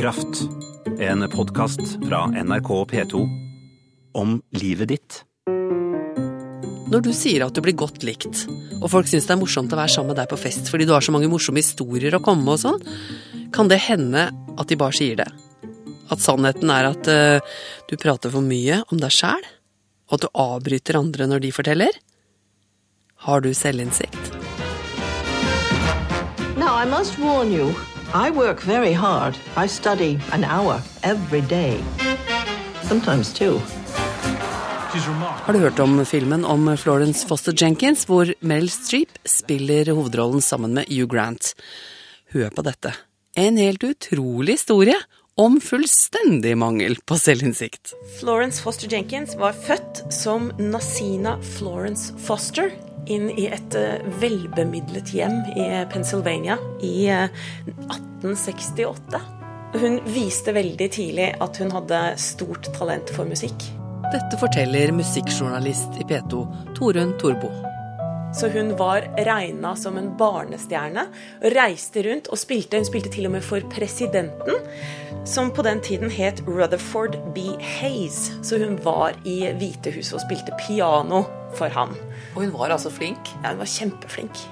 Kraft. En podkast fra NRK P2 om livet ditt. Når du sier at du blir godt likt, og folk syns det er morsomt å være sammen med deg på fest fordi du har så mange morsomme historier å komme med og sånn, kan det hende at de bare sier det. At sannheten er at uh, du prater for mye om deg sjæl, og at du avbryter andre når de forteller. Har du selvinnsikt? Now, I must warn you, I work very hard. I study an hour every day. Sometimes two. Har du hørt om filmen om Florence Foster Jenkins, hvor Meryl Streep spiller hovedrollen sammen med Hugh Grant? Hør på dette. En helt utrolig historie om fullstendig mangel på selvinnsikt. Florence Foster Jenkins var født som Nasina Florence Foster inn i et eh, velbemidlet hjem i Pennsylvania i 1868. Hun viste veldig tidlig at hun hadde stort talent for musikk. Dette forteller musikkjournalist i P2 Torunn Torbo. Så hun var regna som en barnestjerne. Reiste rundt og spilte. Hun spilte til og med for presidenten, som på den tiden het Rutherford B. Hayes. Så hun var i Hvitehuset og spilte piano for han. Og hun var altså flink? Ja, hun var kjempeflink.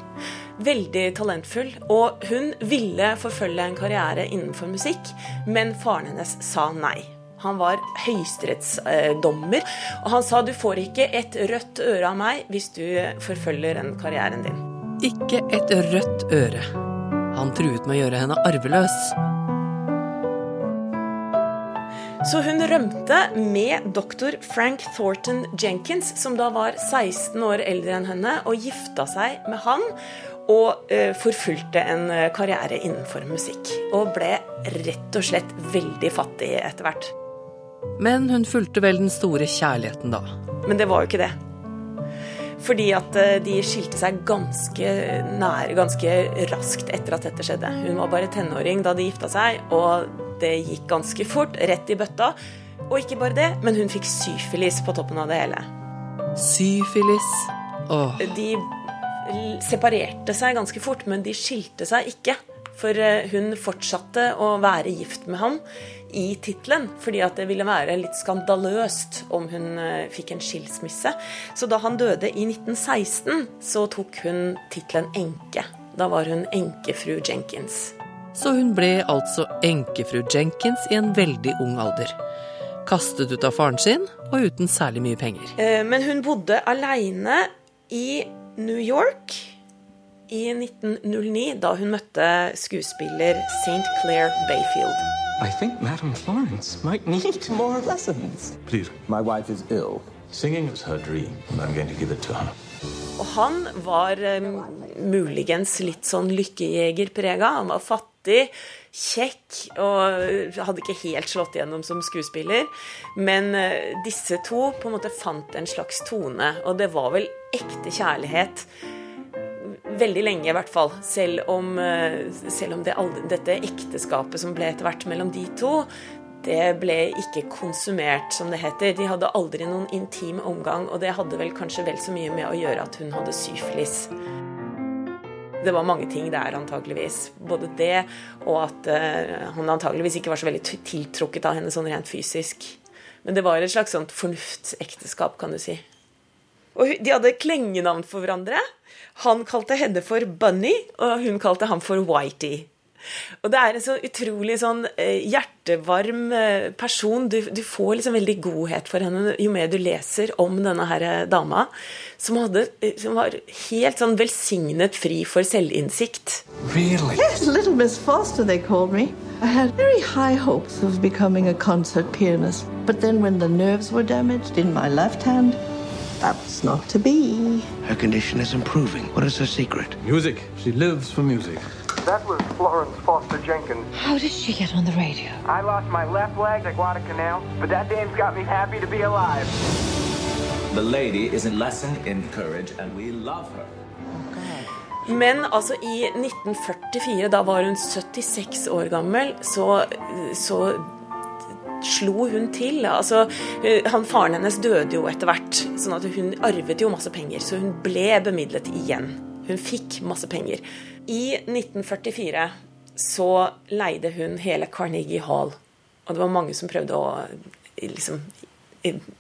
Veldig talentfull. Og hun ville forfølge en karriere innenfor musikk, men faren hennes sa nei. Han var høyesterettsdommer, og han sa du får ikke et rødt øre av meg hvis du forfølger den karrieren din. Ikke et rødt øre. Han truet med å gjøre henne arveløs. Så hun rømte med doktor Frank Thornton Jenkins, som da var 16 år eldre enn henne, og gifta seg med han. Og uh, forfulgte en eh, karriere innenfor musikk. Og ble rett og slett veldig fattig etter hvert. Men hun fulgte vel den store kjærligheten da. Men det var jo ikke det. Fordi at eh, de skilte seg ganske nær, ganske raskt etter at dette skjedde. Hun var bare tenåring da de gifta seg, og det gikk ganske fort, rett i bøtta. Og ikke bare det, men hun fikk syfilis på toppen av det hele. Syfilis? Åh. De separerte seg ganske fort, men de skilte seg ikke. For eh, hun fortsatte å være gift med ham i tittelen, fordi at det ville være litt skandaløst om hun eh, fikk en skilsmisse. Så da han døde i 1916, så tok hun tittelen enke. Da var hun enkefru Jenkins. Så hun ble altså enkefru Jenkins i en veldig ung alder. Kastet ut av faren sin og uten særlig mye penger. Eh, men hun bodde aleine i New York i 1909, da hun møtte skuespiller St. Clair Bayfield. I think Madame Florence might need more lessons. Please, my wife is ill. Singing is her dream, and I'm going to give it to her. Og han var um, muligens litt sånn lykkejegerprega. Han var fattig, kjekk og hadde ikke helt slått igjennom som skuespiller. Men uh, disse to på en måte fant en slags tone, og det var vel ekte kjærlighet veldig lenge, i hvert fall. Selv om, eh, selv om det, dette ekteskapet som ble etter hvert mellom de to, det ble ikke konsumert, som det heter. De hadde aldri noen intim omgang, og det hadde vel kanskje vel så mye med å gjøre at hun hadde syfilis. Det var mange ting der, antageligvis. Både det og at uh, han antageligvis ikke var så veldig tiltrukket av henne sånn rent fysisk. Men det var et slags sånt fornuftsekteskap, kan du si. Og de hadde klengenavn for hverandre. Han kalte henne for Bunny, og hun kalte ham for Whitey. Og det er en så utrolig sånn eh, hjertevarm eh, person. Du, du, får liksom veldig godhet for henne jo mer du leser om denne her eh, dama. Som, hadde, som var helt sånn velsignet fri for selvinnsikt. Really? Yes, Little Miss Foster, they called me. I had very high hopes of becoming a concert pianist. But then when the nerves were damaged in my left hand, that was not to be. Her condition is improving. What is her secret? Music. She lives for music. That was Florence Foster Jenkins. How did she get on the radio? I lost my left leg at Guadalcanal, but that dame's got me happy to be alive. The lady is a lesson in courage, and we love her. Men altså i 1944, da var hun 76 år gammel, så, så slo hun til. Altså, han, faren hennes døde jo etter hvert, sånn at hun arvet jo masse penger. Så hun ble bemidlet igjen. Hun fikk masse penger. I 1944 så leide hun hele Carnegie Hall. Og det var mange som prøvde å liksom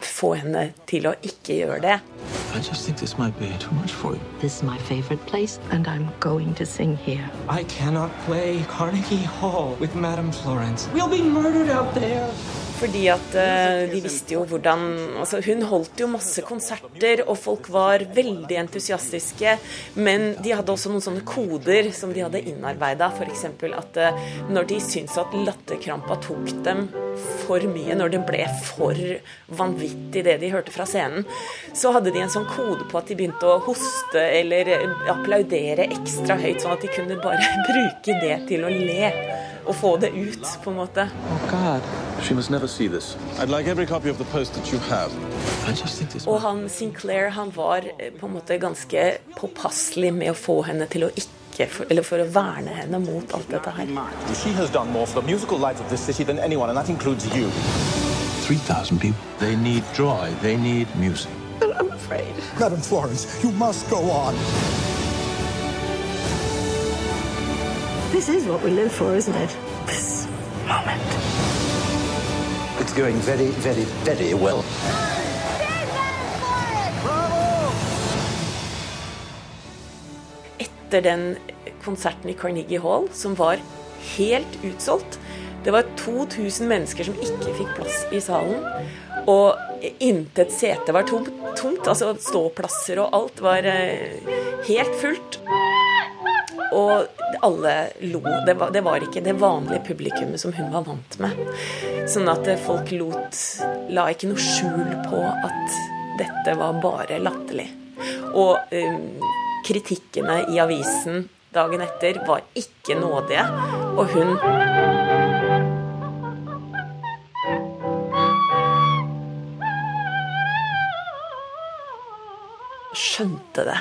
få henne til å ikke gjøre det. I just think this might be too much for you. This is my favorite place, and I'm going to sing here. I cannot play Carnegie Hall with Madame Florence. We'll be murdered out there. Fordi at uh, de visste jo hvordan altså Hun holdt jo masse konserter, og folk var veldig entusiastiske. Men de hadde også noen sånne koder som de hadde innarbeida. F.eks. at uh, når de syntes at latterkrampa tok dem for mye, når det ble for vanvittig det de hørte fra scenen, så hadde de en sånn kode på at de begynte å hoste eller applaudere ekstra høyt, sånn at de kunne bare bruke det til å le og få det ut, på en måte. Oh, God. She must never see this. I'd like every copy of the post that you have. I just think this Og han Sinclair han var eh, på en måte ganske påpasselig med å få henne til å ikke for, Eller for å verne henne mot alt dette her. She has done more for the musical life of this city than anyone, and that includes you. 3,000 people. They need joy. They need music. But I'm afraid. Madam Florence, you must go on. This is what we live for, isn't it? This moment. It's going very, very, very well. Etter den konserten i Carnegie Hall, som var helt utsolgt Det var 2000 mennesker som ikke fikk plass i salen. Og intet sete var tomt. tomt altså ståplasser og alt var eh, helt fullt. Og alle lo. Det var, det var, ikke det vanlige publikummet som hun var vant med. Sånn at folk lot La ikke noe skjul på at dette var bare latterlig. Og um, kritikkene i avisen dagen etter var ikke nådige. Og hun skjønte det.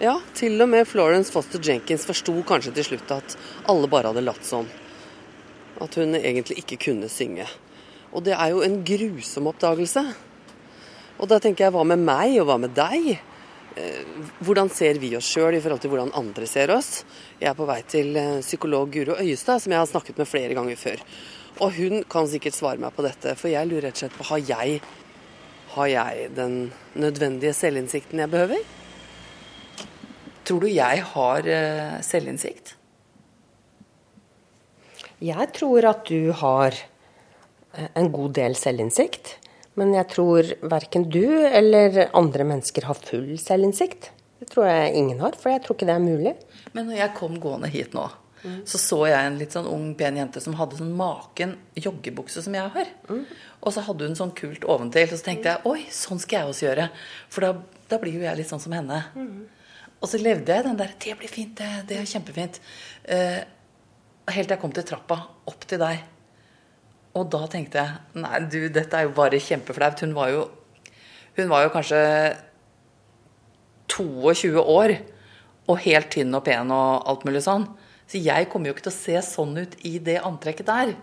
Ja, til og med Florence Foster Jenkins forsto kanskje til slutt at alle bare hadde latt som. At hun egentlig ikke kunne synge. Og det er jo en grusom oppdagelse. Og da tenker jeg, hva med meg, og hva med deg? Eh, Hvordan ser vi oss sjøl i forhold til hvordan andre ser oss? Jeg er på vei til eh, psykolog Guro Øyestad, som jeg har snakket med flere ganger før. Og hun kan sikkert svare meg på dette, for jeg lurer rett og slett på har jeg, har jeg den nødvendige selvinnsikten jeg behøver? Tror du jeg har eh, selvinnsikt? Jeg tror at du har eh, en god del selvinnsikt. Men jeg tror verken du eller andre mennesker har full selvinnsikt. Det tror jeg ingen har, for jeg tror ikke det er mulig. Men når jeg kom gående hit nå, så så jeg en litt sånn ung, pen jente som hadde sånn maken joggebukse som jeg har. Og så hadde hun sånn kult oventil. Og så tenkte jeg oi, sånn skal jeg også gjøre. For da, da blir jo jeg litt sånn som henne. Og så levde jeg den der Det blir fint, det, det er kjempefint. Eh, helt til jeg kom til trappa opp til deg. Og da tenkte jeg nei, du, dette er jo bare kjempeflaut. Hun var jo Hun var jo kanskje 22 år og helt tynn og pen og alt mulig sånn. Så jeg kommer jo ikke til å se sånn ut i det antrekket der.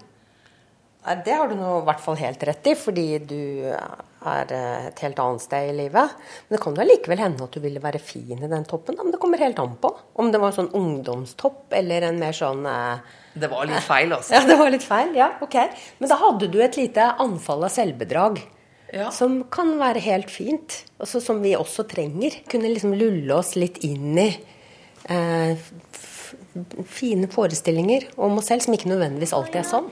Det har du nå i hvert fall helt rett i, fordi du er eh, et helt annet sted i livet. Men det kan jo allikevel hende at du ville være fin i den toppen. da, Men det kommer helt an på. Om det var en sånn ungdomstopp eller en mer sånn eh, Det var litt feil, altså. Ja, det var litt feil. Ja, ok. Men da hadde du et lite anfall av selvbedrag. Ja. Som kan være helt fint. Altså, som vi også trenger. Kunne liksom lulle oss litt inn i eh, f fine forestillinger om oss selv, som ikke nødvendigvis alltid er sånn.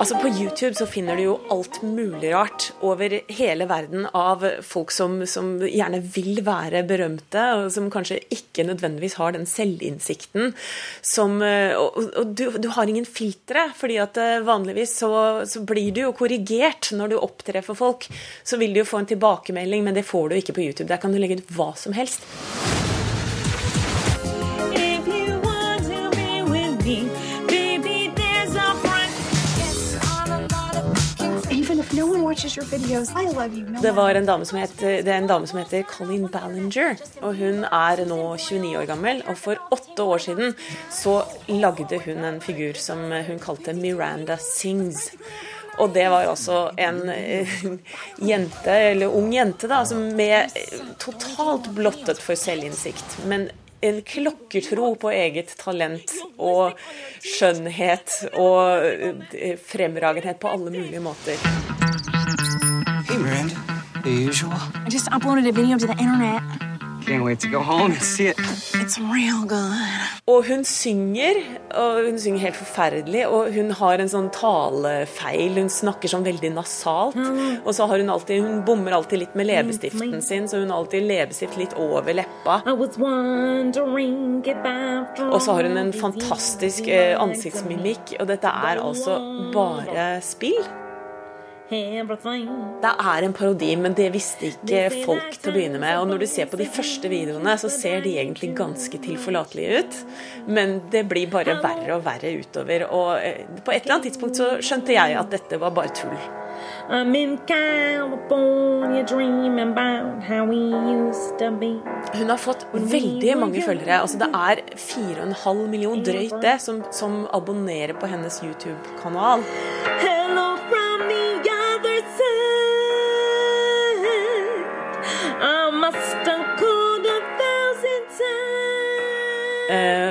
Altså På YouTube så finner du jo alt mulig rart over hele verden av folk som, som gjerne vil være berømte, og som kanskje ikke nødvendigvis har den selvinnsikten som eh, Og, og du, du, har ingen filtre, fordi at eh, vanligvis så, så, blir du jo korrigert når du opptrer for folk. Så vil du jo få en tilbakemelding, men det får du ikke på YouTube. Der kan du legge ut hva som helst. Even if no one watches your videos. I love you. No Det, var en dame som het, det er en dame som heter Colin Ballinger, og hun er nå 29 år gammel. Og for åtte år siden så lagde hun en figur som hun kalte Miranda Sings. Og det var altså en eh, jente, eller ung jente, da, som med totalt blottet for selvinnsikt. Men en klokkertro på eget talent og skjønnhet og eh, fremragenhet på alle mulige måter. Hey, Miranda. The usual. I just uploaded a video to the internet. Og hun synger, og hun synger helt forferdelig, og hun har en sånn talefeil. Hun snakker sånn veldig nasalt. Og så har hun alltid Hun bommer alltid litt med leppestiften sin, så hun har alltid leppestift litt over leppa. Og så har hun en fantastisk eh, ansiktsmimikk, og dette er altså bare spill. Det er en parodi, men det visste ikke folk til å begynne med. Og når du ser på de første videoene, så ser de egentlig ganske tilforlatelige ut. Men det blir bare verre og verre utover. Og eh, på et eller annet tidspunkt så skjønte jeg at dette var bare tull. I'm in California dreaming about how we used to be. Hun har fått veldig mange følgere. Altså Det er 4,5 million drøyt det som, som abonnerer på hennes YouTube-kanal.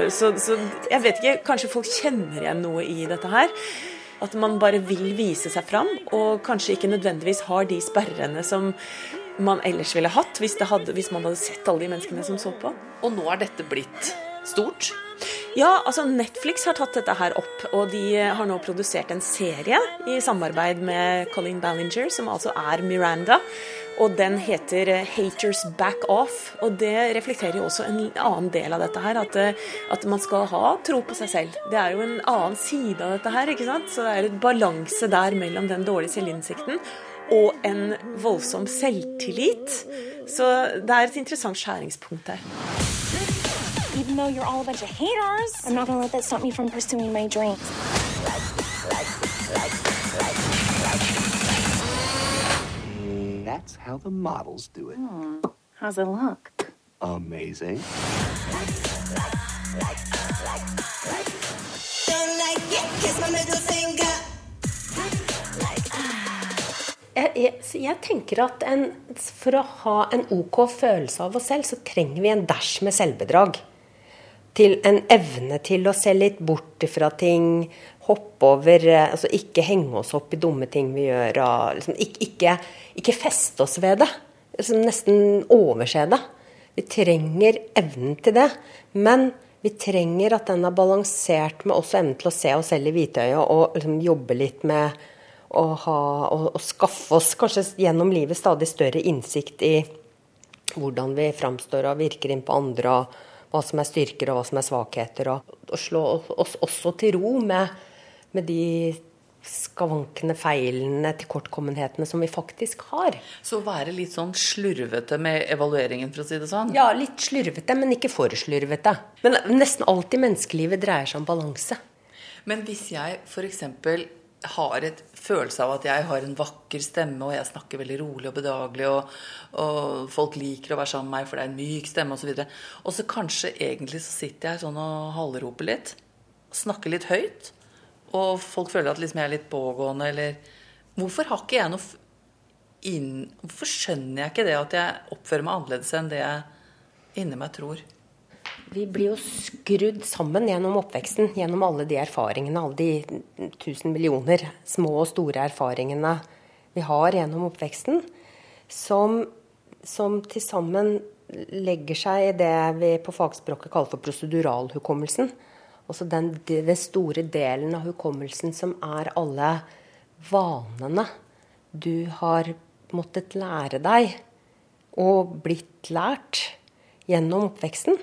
Så, så jeg vet ikke, kanskje folk kjenner igjen noe i dette her. At man bare vil vise seg fram, og kanskje ikke nødvendigvis har de sperrene som man ellers ville hatt hvis, det hadde, hvis man hadde sett alle de menneskene som så på. Og nå er dette blitt stort? Ja, altså Netflix har tatt dette her opp, og de har nå produsert en serie i samarbeid med Colin Ballinger, som altså er Miranda. Og den heter eh, 'Haters Back Off'. Og det reflekterer jo også en annen del av dette her. At, eh, at man skal ha tro på seg selv. Det er jo en annen side av dette her. ikke sant? Så det er et balanse der mellom den dårlige selvinnsikten og en voldsom selvtillit. Så det er et interessant skjæringspunkt der. Even though you're all a bunch of haters, I'm not gonna let that stop me from pursuing my dreams. That's how the models do it. How's it look? Amazing. Jeg, jeg, jeg tenker at en, for å ha en OK følelse av oss selv, så trenger vi en dash med selvbedrag. Til en evne til å se litt bort fra ting, hoppe over eh, altså Ikke henge oss opp i dumme ting vi gjør. Og liksom, ikke, ikke, ikke feste oss ved det. Liksom nesten overse det. Vi trenger evnen til det. Men vi trenger at den er balansert med også evnen til å se oss selv i hvitøyet og liksom jobbe litt med å ha, og, og skaffe oss kanskje gjennom livet stadig større innsikt i hvordan vi framstår og virker inn på andre, og hva som er styrker og hva som er svakheter. Og, og slå oss også til ro med, med de skavankene, feilene, tilkortkommenhetene som vi faktisk har. Så være litt sånn slurvete med evalueringen, for å si det sånn? Ja, litt slurvete, men ikke for slurvete. Men nesten alltid menneskelivet dreier seg om balanse. Men hvis jeg f.eks. har et følelse av at jeg har en vakker stemme, og jeg snakker veldig rolig og bedagelig, og, og folk liker å være sammen med meg, for det er en myk stemme, osv. Og, så og så kanskje egentlig så sitter jeg sånn og halvroper litt. Snakker litt høyt. Og folk føler at liksom jeg er litt pågående, eller Hvorfor har ikke jeg noe inn... Hvorfor skjønner jeg ikke det at jeg oppfører meg annerledes enn det jeg inni meg tror? Vi blir jo skrudd sammen gjennom oppveksten, gjennom alle de erfaringene, alle de tusen millioner små og store erfaringene vi har gjennom oppveksten, som, som til sammen legger seg i det vi på fagspråket kaller for proseduralhukommelsen. Altså den, den store delen av hukommelsen som er alle vanene du har måttet lære deg og blitt lært gjennom oppveksten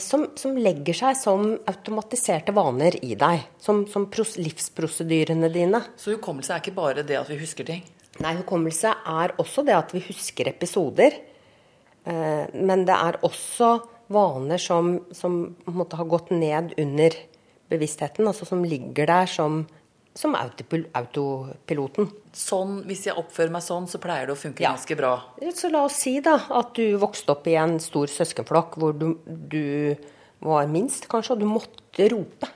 som, som legger seg som automatiserte vaner i deg. Som, som pros, livsprosedyrene dine. Så hukommelse er ikke bare det at vi husker ting? Nei, hukommelse er også det at vi husker episoder. Eh, men det er også vaner som, som har gått ned under bevisstheten. Altså som ligger der som som autopiloten. Sånn, Hvis jeg oppfører meg sånn, så pleier det å funke ganske bra. Så la oss si da at du vokste opp i en stor søskenflokk hvor du, du var minst, kanskje, og du måtte rope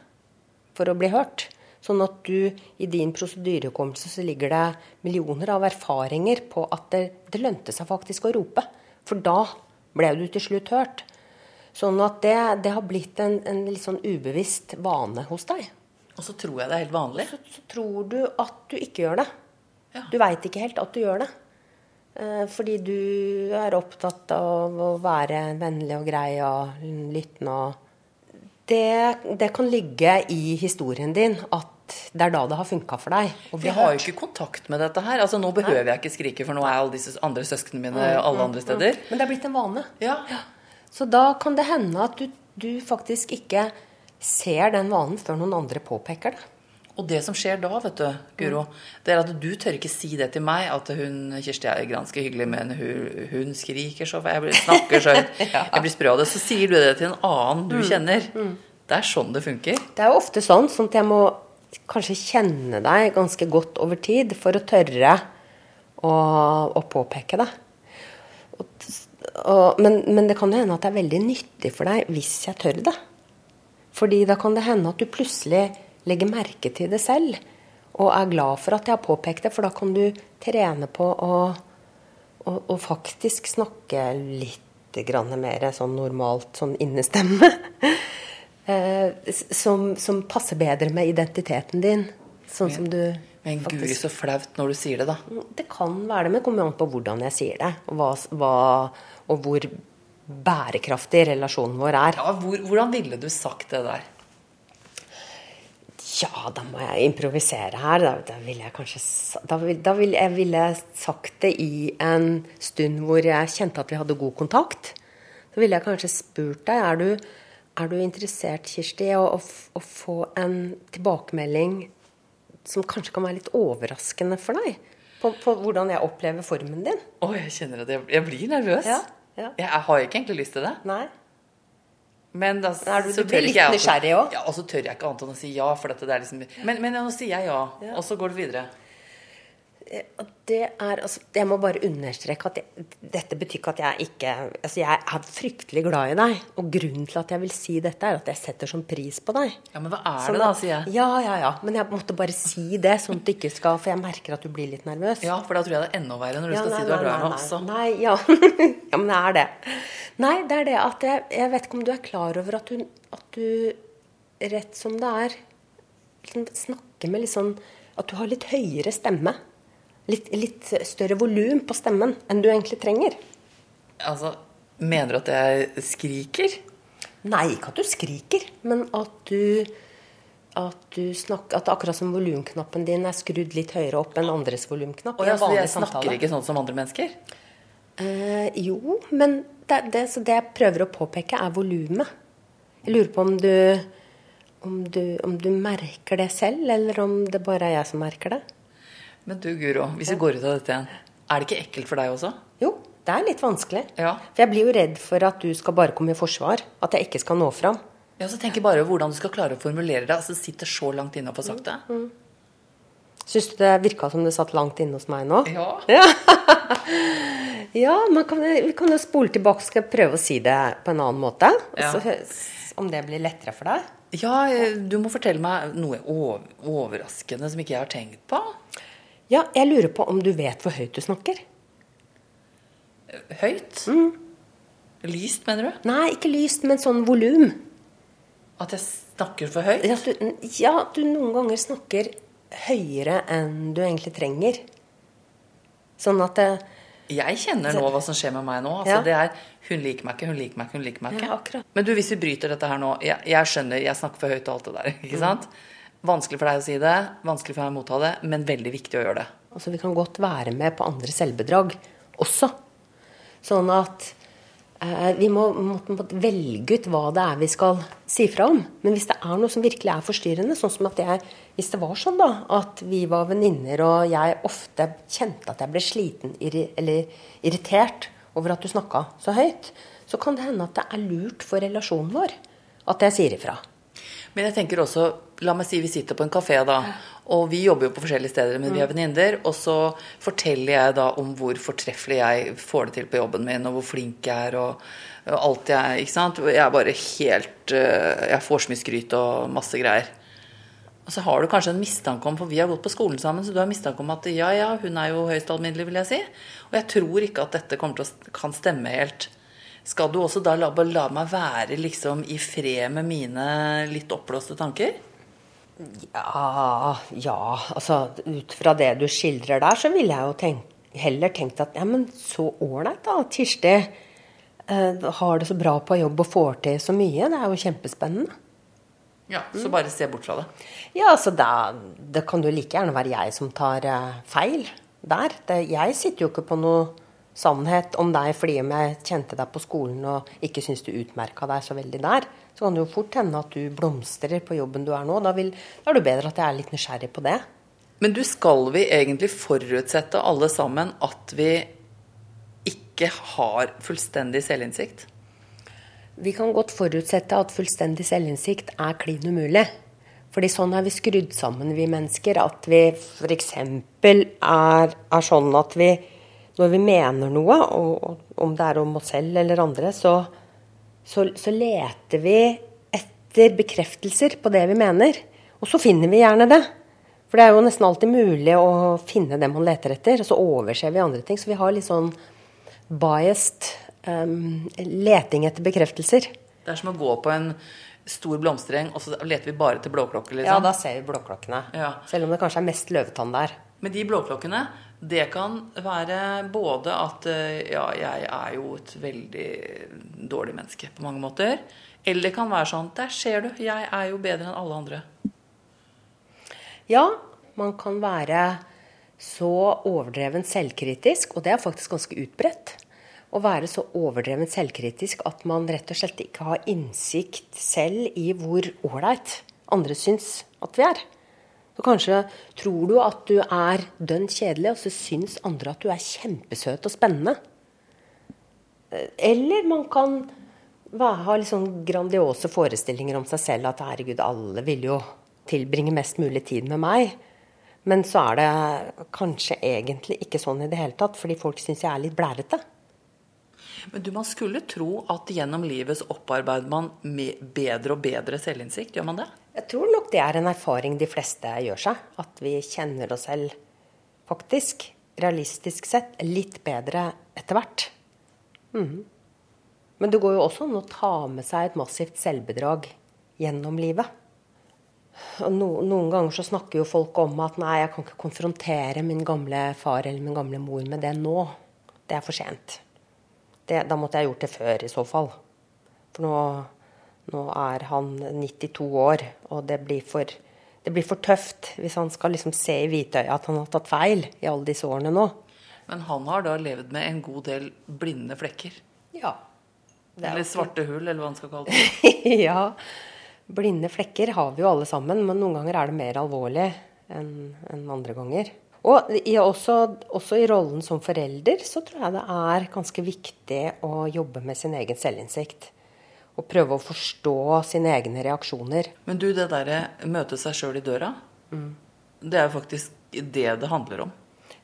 for å bli hørt. Sånn at du i din prosedyrehukommelse så ligger det millioner av erfaringer på at det, det lønte seg faktisk å rope. For da ble du til slutt hørt. Sånn at det, det har blitt en, en litt sånn ubevisst vane hos deg. Og så tror jeg det er helt vanlig. Så, så tror du at du ikke gjør det. Du veit ikke helt at du gjør det. Eh, fordi du er opptatt av å være vennlig og grei og lyttende og det, det, kan ligge i historien din at det er da det har funka for deg. Vi har jo ikke kontakt med dette her. Altså Nå behøver jeg ikke skrike, for nå er alle disse andre søsknene mine Mm, alle andre steder. Men det er blitt en vane. Ja. Så da kan det hende at du, du faktisk ikke ser den vanen før noen andre påpeker det. Og det som skjer da, vet du, Guro, det er at du tør ikke si det til meg, at hun Kirsti er ganske hyggelig, men hun, hun skriker så Jeg blir, snakker så høyt. Jeg blir sprø av det. Så sier du det til en annen du Mm, kjenner. mm. Det er sånn det funker. Det er jo ofte sånn, sånn at jeg må kanskje kjenne deg ganske godt over tid for å tørre å, å påpeke det. Og, og, men, men det kan jo hende at det er veldig nyttig for deg hvis jeg tør det. Fordi da kan det hende at du plutselig legger merke til det selv. Og er glad for at jeg har påpekt det, for da kan du trene på å, å, å faktisk snakke litt grann mer sånn normalt, sånn innestemme. Eh, som, som passer bedre med identiteten din. Sånn som du Men guri, så flaut når du sier det, da. Det kan være det, men det kommer an på hvordan jeg sier det. Og, hva, og hvor bærekraftig relasjonen vår er. Ja, hvor, hvordan ville du sagt det der? Ja, da må jeg improvisere her. Da, da ville jeg kanskje da, vil, da vil jeg ville sagt det i en stund hvor jeg kjente at vi hadde god kontakt. Så ville jeg kanskje spurt deg er du, er du interessert, Kirsti, å, å, å få en tilbakemelding som kanskje kan være litt overraskende for deg? På, på hvordan jeg opplever formen din? Å, jeg kjenner at jeg, jeg blir nervøs. Ja, ja. Jeg, jeg har ikke egentlig lyst til det. Nei. Men da Er du- så du tør litt nysgjerrig? Ja, og så tør jeg ikke annet enn å si ja. For dette, det er liksom, men, men nå sier jeg ja, Ja. og så går det videre. Det er, altså, jeg må bare understreke at jeg, dette betyr ikke at jeg ikke altså Jeg er fryktelig glad i deg. Og grunnen til at jeg vil si dette, er at jeg setter sånn pris på deg. Ja, Men hva er Sånn det, da, sier jeg. Ja, ja, ja. Men jeg måtte bare si det, sånn at du ikke skal For jeg merker at du blir litt nervøs. Ja, for da tror jeg det er enda verre når du Ja, skal nei, si du er glad i meg også. Nei, ja. ja, men det er det. Nei, det er det at jeg, jeg vet ikke om du er klar over at du, at du rett som det er, liksom snakker med litt sånn At du har litt høyere stemme. Litt, litt større volum på stemmen enn du egentlig trenger. Altså, Mener du at jeg skriker? Nei, ikke at du skriker, men at du at du snakker, at akkurat som volumknappen din er skrudd litt høyere opp enn andres volumknapp. Jeg, så jeg snakker samtale. ikke sånn som andre mennesker? Eh, jo, men det, det, så det jeg prøver å påpeke, er volumet. Jeg lurer på om du, om, du, om du merker det selv, eller om det bare er jeg som merker det. Men du, Guro, hvis vi går ut av dette igjen, er det ikke ekkelt for deg også? Jo, det er litt vanskelig. Ja. For jeg blir jo redd for at du skal bare komme i forsvar. At jeg ikke skal nå fram. Ja, så tenk bare hvordan du skal klare å formulere det. Altså, sitter så langt inne å få sagt det. Mm. Syns du det virka som det satt langt inne hos meg nå? Ja. Ja, ja kan, vi kan jo spole tilbake og skal prøve å si det på en annen måte. Ja. Så, om det blir lettere for deg. Ja, eh, du må fortelle meg noe overraskende som ikke jeg har tenkt på. Ja, jeg lurer på om du vet hvor høyt du snakker? Høyt? Lyst, mener du? Nei, ikke lyst, men sånn volum. At jeg snakker for høyt? Ja, du, ja, du noen ganger snakker høyere enn du egentlig trenger. Sånn at det, Jeg kjenner nå hva som skjer med meg nå. Altså, Ja. Det er hun liker meg ikke, hun liker meg ikke, hun liker meg ikke. Ja. Men du, hvis vi bryter dette her nå Jeg, jeg skjønner, jeg snakker for høyt og alt det der. ikke sant? Vanskelig for deg å si det, vanskelig for meg å motta det, men veldig viktig å gjøre det. Altså, vi kan godt være med på andre selvbedrag også. Sånn at eh, vi må, må, må velge ut hva det er vi skal si fra om. Men hvis det er noe som virkelig er forstyrrende, sånn som at jeg Hvis det var sånn da, at vi var venninner, og jeg ofte kjente at jeg ble sliten eller irritert over at du snakka så høyt, så kan det hende at det er lurt for relasjonen vår at jeg sier ifra. Men jeg tenker også, la meg si vi sitter på en kafé da, og vi jobber jo på forskjellige steder, men vi er Mm. venninner, og så forteller jeg da om hvor fortreffelig jeg får det til på jobben min, og hvor flink jeg er, og, og alt jeg, ikke sant? Jeg er bare helt, øh, jeg får så mye skryt og masse greier. Og så har du kanskje en mistanke om, for vi har gått på skolen sammen, så du har mistanke om at ja, ja, hun er jo høyst alminnelig, vil jeg si. Og jeg tror ikke at dette kommer til å, kan stemme helt. Skal du også da la, la meg være liksom i fred med mine litt oppblåste tanker? Ja, ja, altså ut fra det du skildrer der, så ville jeg jo tenkt, heller tenkt at ja, men så ålreit da, Kirsti eh, har det så bra på jobb og får til så mye. Det er jo kjempespennende. Ja, Så bare se bort fra det. Ja, altså da, det kan jo like gjerne være jeg som tar eh, feil der. Det, jeg sitter jo ikke på noe sannhet om deg fordi om jeg kjente deg på skolen og ikke syns du utmerka deg så veldig der. Så kan det jo fort hende at du blomstrer på jobben du er nå. Da, vil, da er det bedre at jeg er litt nysgjerrig på det. Men du, skal vi egentlig forutsette alle sammen at vi ikke har fullstendig selvinnsikt? Vi kan godt forutsette at fullstendig selvinnsikt er klin umulig. Fordi sånn er vi skrudd sammen, vi mennesker. At vi f.eks. Er, er sånn at vi når vi mener noe, og om det er om oss selv eller andre, så, så, så leter vi etter bekreftelser på det vi mener. Og så finner vi gjerne det. For det er jo nesten alltid mulig å finne det man leter etter, og så overser vi andre ting. Så vi har litt sånn biased um, leting etter bekreftelser. Det er som å gå på en stor blomstereng, og så leter vi bare til blåklokker, liksom. Ja, da ser vi blåklokkene. Ja. Selv om det kanskje er mest løvetann der. Men de blåklokkene, det kan være både at eh, ja, jeg er jo et veldig dårlig menneske på mange måter. Eller det kan være sånn Der ser du, jeg er jo bedre enn alle andre. Ja, man kan være så overdreven selvkritisk, og det er faktisk ganske utbredt. Å være så overdreven selvkritisk at man rett og slett ikke har innsikt selv i hvor ålreit andre syns at vi er. Så kanskje tror du at du er dønn kjedelig, og så syns andre at du er kjempesøt og spennende. Eller man kan ha litt sånn grandiose forestillinger om seg selv at herregud, alle vil jo tilbringe mest mulig tid med meg. Men så er det kanskje egentlig ikke sånn i det hele tatt, fordi folk syns jeg er litt blærete. Men du, man skulle tro at gjennom livet så opparbeider man bedre og bedre selvinnsikt. Gjør man det? Jeg tror nok det er en erfaring de fleste gjør seg. At vi kjenner oss selv faktisk, realistisk sett, litt bedre etter hvert. Mm. Men det går jo også an å ta med seg et massivt selvbedrag gjennom livet. No, noen ganger så snakker jo folk om at nei, jeg kan ikke konfrontere min gamle far eller min gamle mor med det nå. Det er for sent. Det, da måtte jeg gjort det før, i så fall. For nå, nå er han 92 år, og det blir, for, det blir for tøft hvis han skal liksom se i hvitøyet at han har tatt feil i alle disse årene nå. Men han har da levd med en god del blinde flekker? Ja. Eller svarte hull, eller hva han skal kalle det. ja. Blinde flekker har vi jo alle sammen, men noen ganger er det mer alvorlig enn en andre ganger. Og i, også, også, i rollen som forelder så tror jeg det er ganske viktig å jobbe med sin egen selvinnsikt. Og prøve å forstå sine egne reaksjoner. Men du, det derre møte seg sjøl i døra, mm. det er jo faktisk det det handler om.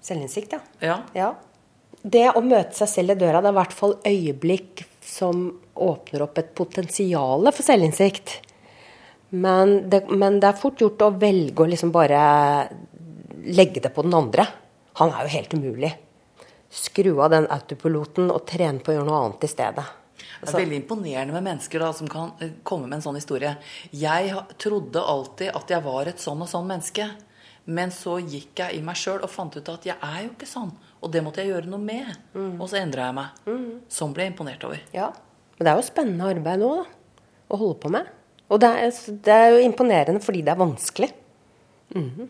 Selvinnsikt, ja. ja. ja. Det å møte seg selv i døra, det er i hvert fall øyeblikk som åpner opp et potensial for selvinnsikt. Men det, men det, er fort gjort å velge å liksom bare legge det på den andre. Han er jo helt umulig. Skru av den autopiloten og trene på å gjøre noe annet i stedet. Det er veldig imponerende med mennesker da, som kan komme med en sånn historie. Jeg trodde alltid at jeg var et sånn og sånn menneske. Men så gikk jeg i meg sjøl og fant ut at jeg er jo ikke sånn. Og det måtte jeg gjøre noe med. Mm. Og så endra jeg meg. Mm. Sånn ble jeg imponert over. Ja, Men det er jo spennende arbeid nå, da. Å holde på med. Og det er, det er jo imponerende fordi det er vanskelig. Mm -hmm.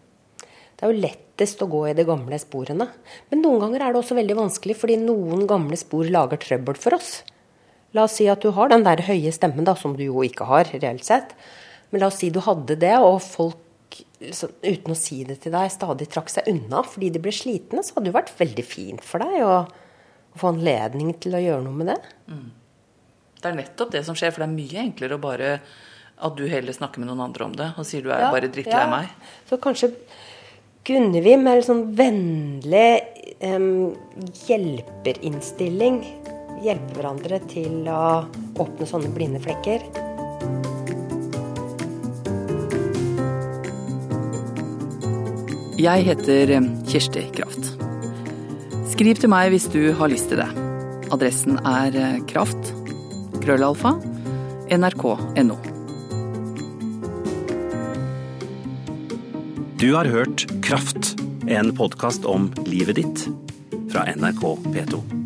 Det er jo lettest å gå i de gamle sporene. Men noen ganger er det også veldig vanskelig fordi noen gamle spor lager trøbbel for oss. La oss si at du har den der høye stemmen, da, som du jo ikke har reelt sett. Men la oss si du hadde det, og folk liksom, uten å si det til deg stadig trakk seg unna fordi de ble slitne, så hadde det vært veldig fint for deg å, å få anledning til å gjøre noe med det. Mm. Det er nettopp det som skjer, for det er mye enklere å bare At du heller snakker med noen andre om det og sier du er Ja, bare drittlei ja. meg. Så kanskje kunne vi med en sånn vennlig um, hjelperinnstilling hjelpe hverandre til å åpne sånne blinde flekker. Jeg heter eh, Kjersti Kraft. Skriv til meg hvis du har lyst til det. Adressen er eh, kraft. Krøllalfa. nrk.no. Du har hørt Kraft, en podkast om livet ditt fra NRK P2.